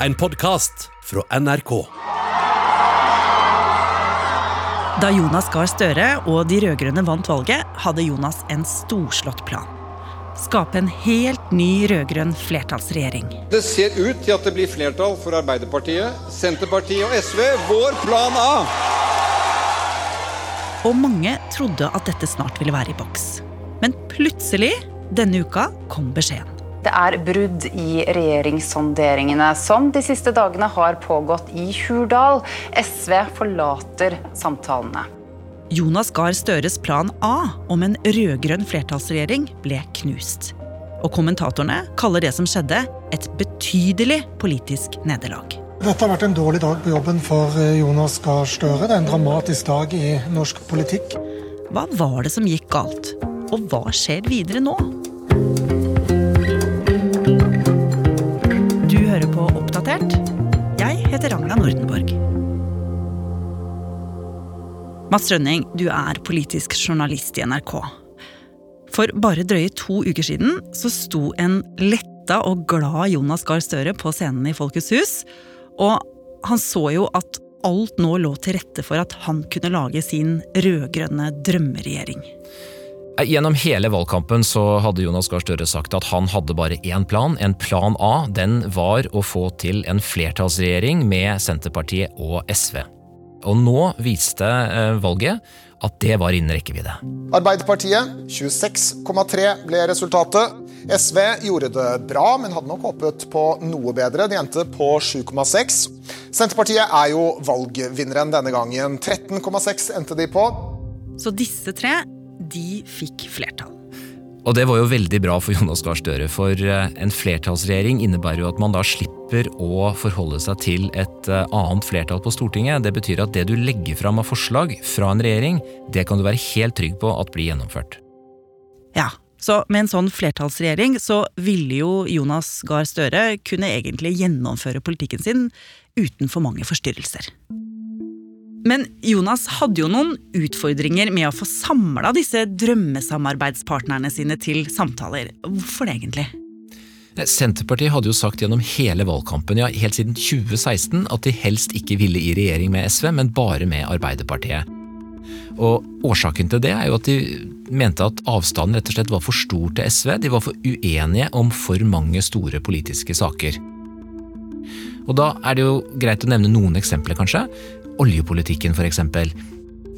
en podkast fra NRK. Da Jonas Gahr Støre og de rød-grønne vant valget, hadde Jonas en storslått plan. Skape en helt ny rød-grønn flertallsregjering. Det ser ut til at det blir flertall for Arbeiderpartiet, Senterpartiet og SV. Vår plan A! Og mange trodde at dette snart ville være i boks. Men plutselig, denne uka, kom beskjeden. Det er brudd i regjeringssonderingene som de siste dagene har pågått i Hurdal. SV forlater samtalene. Jonas Gahr Støres plan A om en rød-grønn flertallsregjering ble knust. Og kommentatorene kaller det som skjedde, et betydelig politisk nederlag. Dette har vært en dårlig dag på jobben for eh, Jonas Gahr Støre. Det er en dramatisk dag i norsk politikk. Hva var det som gikk galt? Og hva skjer videre nå? Oppdatert. Jeg heter Ragna Nordenborg. Mats Rønning, du er politisk journalist i NRK. For bare drøye to uker siden så sto en letta og glad Jonas Gahr Støre på scenen i Folkets hus. Og han så jo at alt nå lå til rette for at han kunne lage sin rød-grønne drømmeregjering. Gjennom hele valgkampen så hadde Jonas Gahr Støre sagt at han hadde bare én plan. En plan A. Den var å få til en flertallsregjering med Senterpartiet og SV. Og nå viste eh, valget at det var innen rekkevidde. Arbeiderpartiet 26,3 ble resultatet. SV gjorde det bra, men hadde nok håpet på noe bedre. De endte på 7,6. Senterpartiet er jo valgvinneren denne gangen. 13,6 endte de på. Så disse tre de fikk flertall. Og det var jo veldig bra for Jonas Gahr Støre, for eh, en flertallsregjering innebærer jo at man da slipper å forholde seg til et eh, annet flertall på Stortinget. Det betyr at det du legger fram av forslag fra en regjering, det kan du være helt trygg på at blir gjennomført. Ja, så med en sånn flertallsregjering så ville jo Jonas Gahr Støre kunne egentlig gjennomføre politikken sin uten for mange forstyrrelser. Men Jonas hadde jo noen utfordringer med å få samla disse drømmesamarbeidspartnerne sine til samtaler. Hvorfor det egentlig? Senterpartiet hadde jo sagt gjennom hele valgkampen, ja helt siden 2016, at de helst ikke ville i regjering med SV, men bare med Arbeiderpartiet. Og Årsaken til det er jo at de mente at avstanden rett og slett var for stor til SV. De var for uenige om for mange store politiske saker. Og Da er det jo greit å nevne noen eksempler, kanskje. Oljepolitikken, f.eks.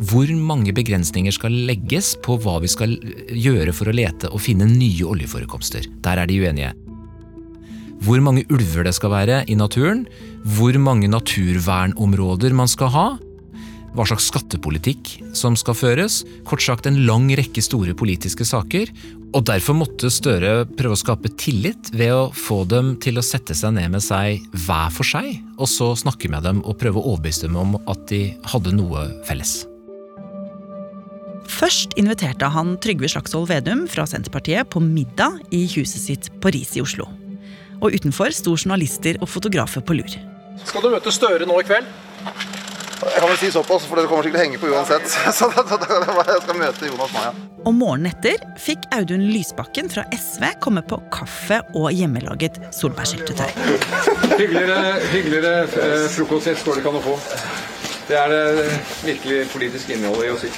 Hvor mange begrensninger skal legges på hva vi skal gjøre for å lete og finne nye oljeforekomster? Der er de uenige. Hvor mange ulver det skal være i naturen, hvor mange naturvernområder man skal ha, hva slags skattepolitikk som skal føres, kort sagt en lang rekke store politiske saker, og derfor måtte Støre prøve å skape tillit ved å få dem til å sette seg ned med seg hver for seg, og så snakke med dem og prøve å overbevise dem om at de hadde noe felles. Først inviterte han Trygve Slagsvold Vedum fra Senterpartiet på middag i huset sitt på Ris i Oslo. Og utenfor sto journalister og fotografer på lur. Skal du møte Støre nå i kveld? Jeg kan vel si såpass, for dere kommer sikkert til å henge på uansett. Så da, da, da, jeg skal møte Jonas Maja. Og morgenen etter fikk Audun Lysbakken fra SV komme på kaffe og hjemmelaget solbærsyltetøy. Hyggeligere, hyggeligere eh, frokostgjest går det kan an å få. Det er det virkelig politiske innholdet i å si.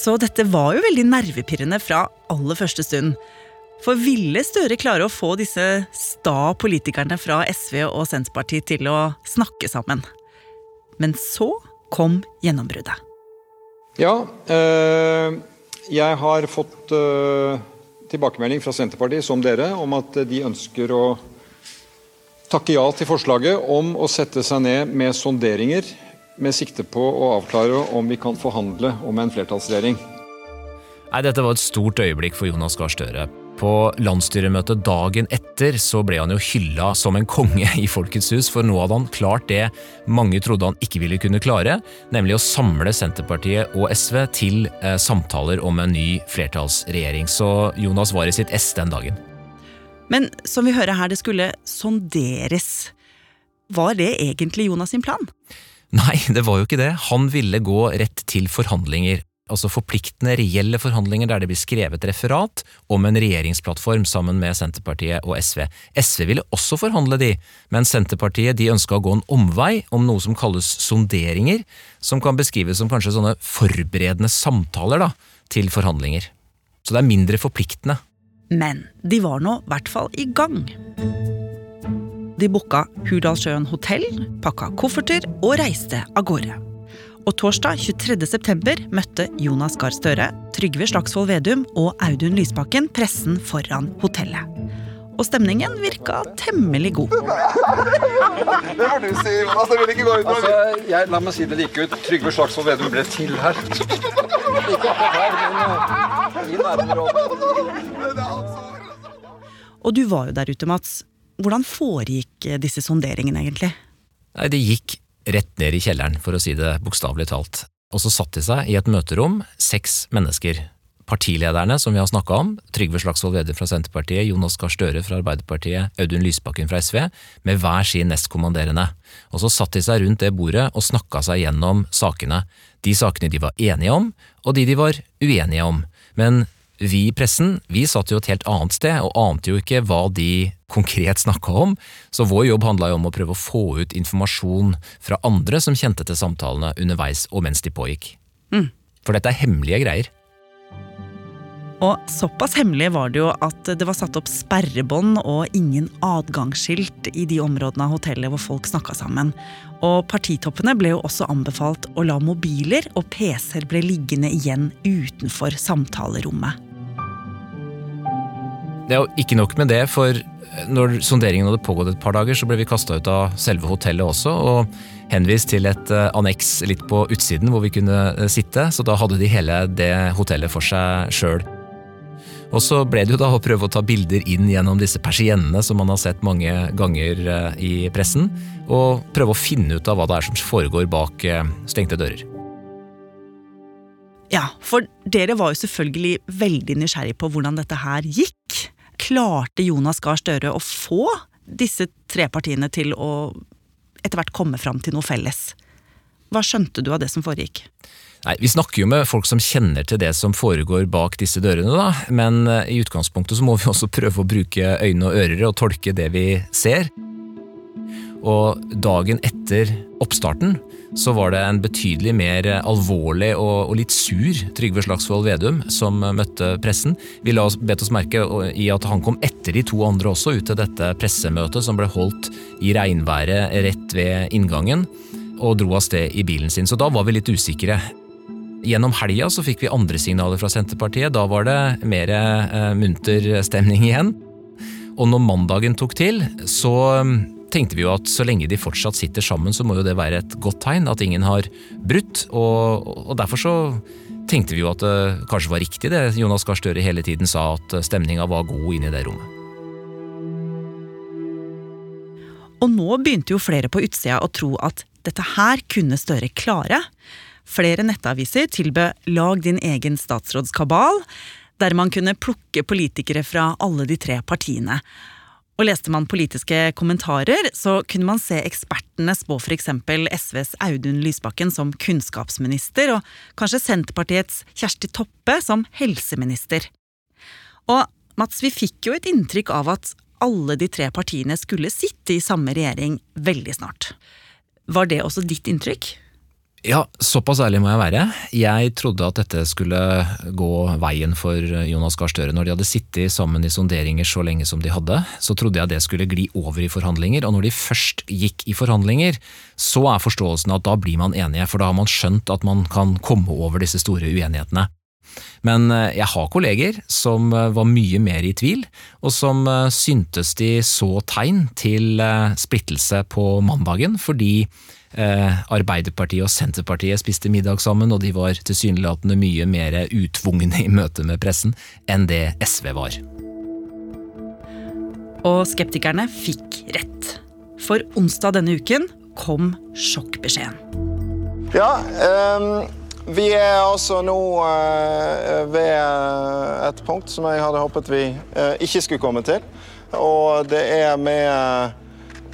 Så dette var jo veldig nervepirrende fra aller første stund. For ville Støre klare å få disse sta politikerne fra SV og Senterpartiet til å snakke sammen? Men så kom gjennombruddet. Ja, eh, jeg har fått eh, tilbakemelding fra Senterpartiet, som dere, om at de ønsker å takke ja til forslaget om å sette seg ned med sonderinger med sikte på å avklare om vi kan forhandle om en flertallsregjering. Nei, Dette var et stort øyeblikk for Jonas Gahr Støre. På landsstyremøtet dagen etter så ble han jo hylla som en konge i Folkets hus, for nå hadde han klart det mange trodde han ikke ville kunne klare, nemlig å samle Senterpartiet og SV til eh, samtaler om en ny flertallsregjering. Så Jonas var i sitt ess den dagen. Men som vi hører her, det skulle sonderes. Var det egentlig Jonas sin plan? Nei, det var jo ikke det. Han ville gå rett til forhandlinger. Altså forpliktende, reelle forhandlinger der det blir skrevet referat om en regjeringsplattform sammen med Senterpartiet og SV. SV ville også forhandle de, men Senterpartiet de ønska å gå en omvei om noe som kalles sonderinger, som kan beskrives som kanskje sånne forberedende samtaler da, til forhandlinger. Så det er mindre forpliktende. Men de var nå i hvert fall i gang. De booka Hurdalssjøen hotell, pakka kofferter og reiste av gårde. Og torsdag 23. september møtte Jonas Gahr Støre, Trygve Slagsvold Vedum og Audun Lysbakken pressen foran hotellet. Og stemningen virka temmelig god. Det får du si, Jonas. Det vil ikke gå ut Altså, jeg, la meg si det like ut. Trygve Slagsvold Vedum ble til her. Ikke her, men i nærområdet. Og du var jo der ute, Mats. Hvordan foregikk disse sonderingene, egentlig? Nei, det gikk rett ned i kjelleren, for å si det bokstavelig talt. Og så satt de seg i et møterom, seks mennesker. Partilederne som vi har snakka om, Trygve Slagsvold Vedum fra Senterpartiet, Jonas Gahr Støre fra Arbeiderpartiet, Audun Lysbakken fra SV, med hver sin nestkommanderende. Og så satt de seg rundt det bordet og snakka seg gjennom sakene. De sakene de var enige om, og de de var uenige om. Men vi i pressen vi satt jo et helt annet sted og ante jo ikke hva de konkret snakka om, så vår jobb handla jo om å prøve å få ut informasjon fra andre som kjente til samtalene underveis og mens de pågikk. Mm. For dette er hemmelige greier. Og såpass hemmelig var det jo at det var satt opp sperrebånd og ingen adgangsskilt i de områdene av hotellet hvor folk snakka sammen. Og partitoppene ble jo også anbefalt å la mobiler og PC-er ble liggende igjen utenfor samtalerommet. Det er jo ikke nok med det, for når sonderingen hadde pågått et par dager, så ble vi kasta ut av selve hotellet også, og henvist til et eh, anneks litt på utsiden hvor vi kunne eh, sitte, så da hadde de hele det hotellet for seg sjøl. Og så ble det jo da å prøve å ta bilder inn gjennom disse persiennene som man har sett mange ganger eh, i pressen, og prøve å finne ut av hva det er som foregår bak stengte dører. Ja, for dere var jo selvfølgelig veldig nysgjerrig på hvordan dette her gikk. Klarte Jonas Gahr Støre å få disse tre partiene til å etter hvert komme fram til noe felles? Hva skjønte du av det som foregikk? Nei, Vi snakker jo med folk som kjenner til det som foregår bak disse dørene, da. Men eh, i utgangspunktet så må vi også prøve å bruke øyne og ører og tolke det vi ser. Og dagen etter oppstarten så var det en betydelig mer alvorlig og, og litt sur Trygve Slagsvold Vedum som møtte pressen. Vi la oss, bet oss merke i at han kom etter de to andre også ut til dette pressemøtet som ble holdt i regnværet rett ved inngangen, og dro av sted i bilen sin. Så da var vi litt usikre. Gjennom helga så fikk vi andre signaler fra Senterpartiet. Da var det mer eh, munter stemning igjen. Og når mandagen tok til, så tenkte vi jo at så lenge de fortsatt sitter sammen, så må jo det være et godt tegn at ingen har brutt. Og, og derfor så tenkte vi jo at det kanskje var riktig det Jonas Gahr Støre hele tiden sa, at stemninga var god inne i det rommet. Og nå begynte jo flere på utsida å tro at dette her kunne Støre klare. Flere nettaviser tilbød Lag din egen statsrådskabal, der man kunne plukke politikere fra alle de tre partiene. Og leste man politiske kommentarer, så kunne man se ekspertene spå f.eks. SVs Audun Lysbakken som kunnskapsminister, og kanskje Senterpartiets Kjersti Toppe som helseminister. Og Mats, vi fikk jo et inntrykk av at alle de tre partiene skulle sitte i samme regjering veldig snart. Var det også ditt inntrykk? Ja, såpass ærlig må jeg være. Jeg trodde at dette skulle gå veien for Jonas Gahr Støre. Når de hadde sittet sammen i sonderinger så lenge som de hadde, så trodde jeg det skulle gli over i forhandlinger. Og når de først gikk i forhandlinger, så er forståelsen at da blir man enige, for da har man skjønt at man kan komme over disse store uenighetene. Men eh, jeg har kolleger som eh, var mye mer i tvil, og som eh, syntes de så tegn til splittelse på mandagen, fordi Arbeiderpartiet og Senterpartiet spiste middag sammen, og de var tilsynelatende mye mer utvungne i møte med pressen enn det SV var. Og skeptikerne fikk rett. For onsdag denne uken kom sjokkbeskjeden. Ja, um vi er altså nå uh, ved et punkt som jeg hadde håpet vi uh, ikke skulle komme til. Og det er med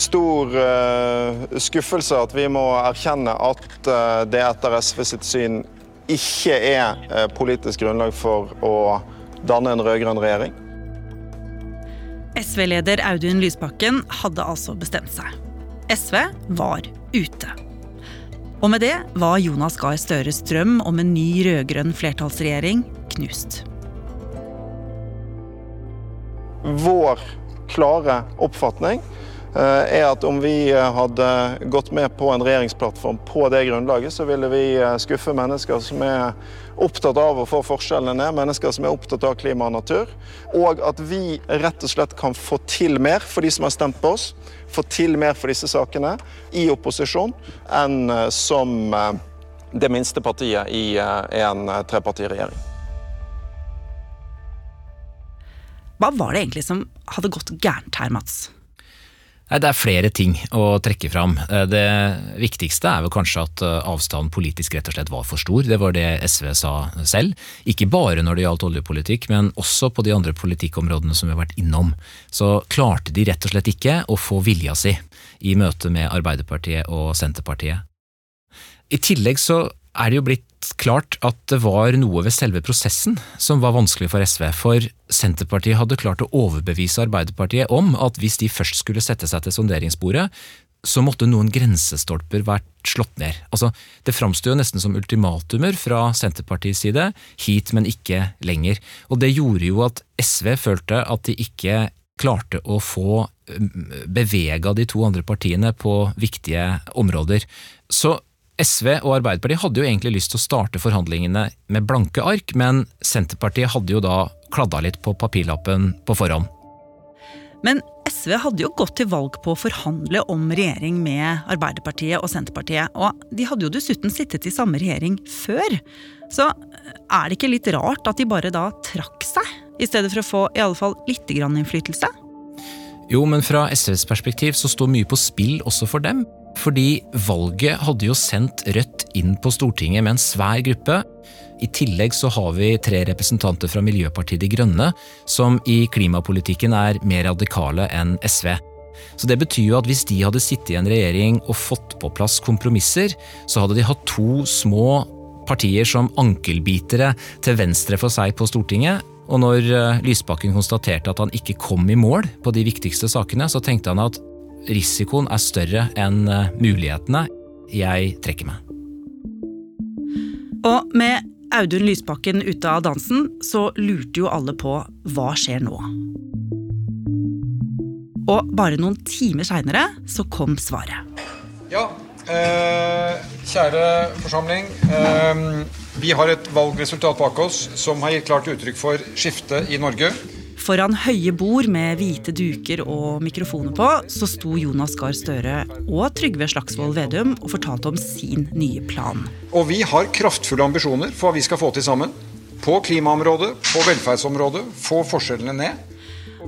stor uh, skuffelse at vi må erkjenne at det etter SV sitt syn ikke er eh, politisk grunnlag for å danne en rød-grønn regjering. SV-leder Audun Lysbakken hadde altså bestemt seg. SV var ute. Og med det var Jonas Gahr Støres drøm om en ny rød-grønn flertallsregjering knust. Vår klare oppfatning eh, er at om vi hadde gått med på en regjeringsplattform på det grunnlaget, så ville vi eh, skuffe mennesker som er opptatt av å få forskjellene ned, mennesker som er opptatt av klima og natur. Og at vi rett og slett kan få til mer for de som har stemt på oss, få til mer for disse sakene i opposisjon enn eh, som det minste partiet i en trepartiregjering. Hva var det egentlig som hadde gått gærent her, Mats? Det er flere ting å trekke fram. Det viktigste er vel kanskje at avstanden politisk rett og slett var for stor. Det var det SV sa selv. Ikke bare når det gjaldt oljepolitikk, men også på de andre politikkområdene som vi har vært innom. Så klarte de rett og slett ikke å få vilja si i møte med Arbeiderpartiet og Senterpartiet. I tillegg så er det jo blitt klart at det var noe ved selve prosessen som var vanskelig for SV, for Senterpartiet hadde klart å overbevise Arbeiderpartiet om at hvis de først skulle sette seg til sonderingsbordet, så måtte noen grensestolper vært slått ned. Altså, Det framsto nesten som ultimatumer fra Senterpartiets side, hit, men ikke lenger. Og Det gjorde jo at SV følte at de ikke klarte å få bevega de to andre partiene på viktige områder. Så SV og Arbeiderpartiet hadde jo egentlig lyst til å starte forhandlingene med blanke ark, men Senterpartiet hadde jo da kladda litt på papirlappen på forhånd. Men SV hadde jo gått til valg på å forhandle om regjering med Arbeiderpartiet og Senterpartiet. Og de hadde jo dessuten sittet i samme regjering før. Så er det ikke litt rart at de bare da trakk seg, i stedet for å få i alle fall litt innflytelse? Jo, men fra SVs perspektiv så står mye på spill også for dem. Fordi valget hadde jo sendt Rødt inn på Stortinget med en svær gruppe. I tillegg så har vi tre representanter fra Miljøpartiet De Grønne, som i klimapolitikken er mer radikale enn SV. Så Det betyr jo at hvis de hadde sittet i en regjering og fått på plass kompromisser, så hadde de hatt to små partier som ankelbitere til venstre for seg på Stortinget. Og når eh, Lysbakken konstaterte at han ikke kom i mål på de viktigste sakene, så tenkte han at risikoen er større enn eh, mulighetene. Jeg trekker meg. Og med Audun Lysbakken ute av dansen, så lurte jo alle på hva skjer nå? Og bare noen timer seinere så kom svaret. Ja, eh, kjære forsamling. Eh, vi har et valgresultat bak oss som har gitt klart uttrykk for skifte i Norge. Foran høye bord med hvite duker og mikrofoner på, så sto Jonas Gahr Støre og Trygve Slagsvold Vedum og fortalte om sin nye plan. Og vi har kraftfulle ambisjoner for hva vi skal få til sammen. På klimaområdet, på velferdsområdet, få forskjellene ned.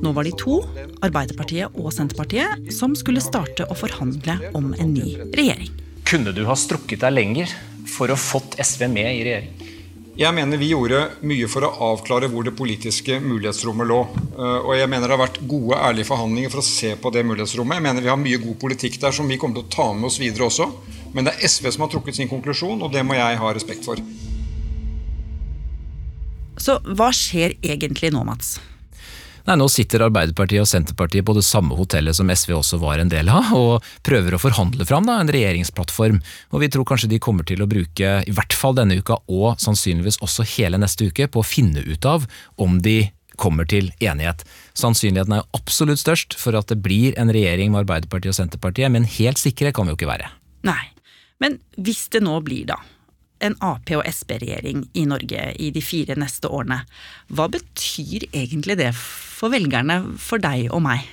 Nå var de to, Arbeiderpartiet og Senterpartiet, som skulle starte å forhandle om en ny regjering. Kunne du ha strukket deg lenger for å fått SV med i regjering? Jeg mener vi gjorde mye for å avklare hvor det politiske mulighetsrommet lå. Eh, og jeg mener det har vært gode, ærlige forhandlinger for å se på det mulighetsrommet. Jeg mener vi har mye god politikk der som vi kommer til å ta med oss videre også. Men det er SV som har trukket sin konklusjon, og det må jeg ha respekt for. Så hva skjer egentlig nå, Mats? Nei, Nå sitter Arbeiderpartiet og Senterpartiet på det samme hotellet som SV også var en del av, og prøver å forhandle fram da, en regjeringsplattform. Og Vi tror kanskje de kommer til å bruke i hvert fall denne uka, og sannsynligvis også hele neste uke, på å finne ut av om de kommer til enighet. Sannsynligheten er jo absolutt størst for at det blir en regjering med Arbeiderpartiet og Senterpartiet, men helt sikre kan vi jo ikke være. Nei, men hvis det nå blir, da, en Ap- og Sp-regjering i Norge i de fire neste årene. Hva betyr egentlig det for velgerne, for deg og meg?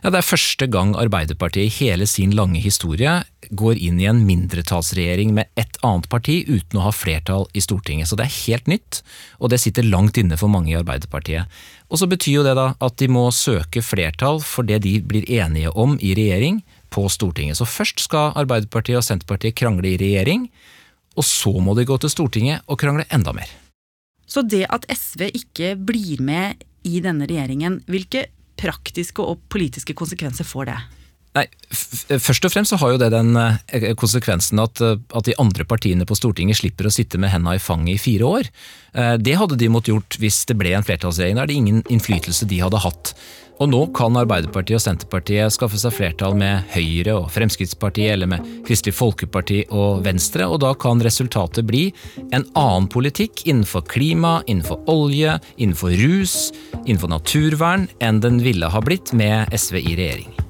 Ja, Det er første gang Arbeiderpartiet i hele sin lange historie går inn i en mindretallsregjering med ett annet parti uten å ha flertall i Stortinget. Så det er helt nytt, og det sitter langt inne for mange i Arbeiderpartiet. Og så betyr jo det da at de må søke flertall for det de blir enige om i regjering på Stortinget. Så først skal Arbeiderpartiet og Senterpartiet krangle i regjering, og så må de gå til Stortinget og krangle enda mer. Så det at SV ikke blir med i denne regjeringen, hvilke praktiske og politiske konsekvenser får det? Nei, Først og fremst så har jo det den eh, konsekvensen at, eh, at, de andre partiene på Stortinget slipper å sitte med henda i fanget i fire år. Eh, det hadde de måttet gjort hvis det ble en flertallsregjering. Da er det ingen innflytelse de hadde hatt. Og nå kan Arbeiderpartiet og Senterpartiet skaffe seg flertall med Høyre og Fremskrittspartiet, eller med Kristelig Folkeparti og Venstre, og da kan resultatet bli en annen politikk innenfor klima, innenfor olje, innenfor rus, innenfor naturvern enn den ville ha blitt med SV i regjering.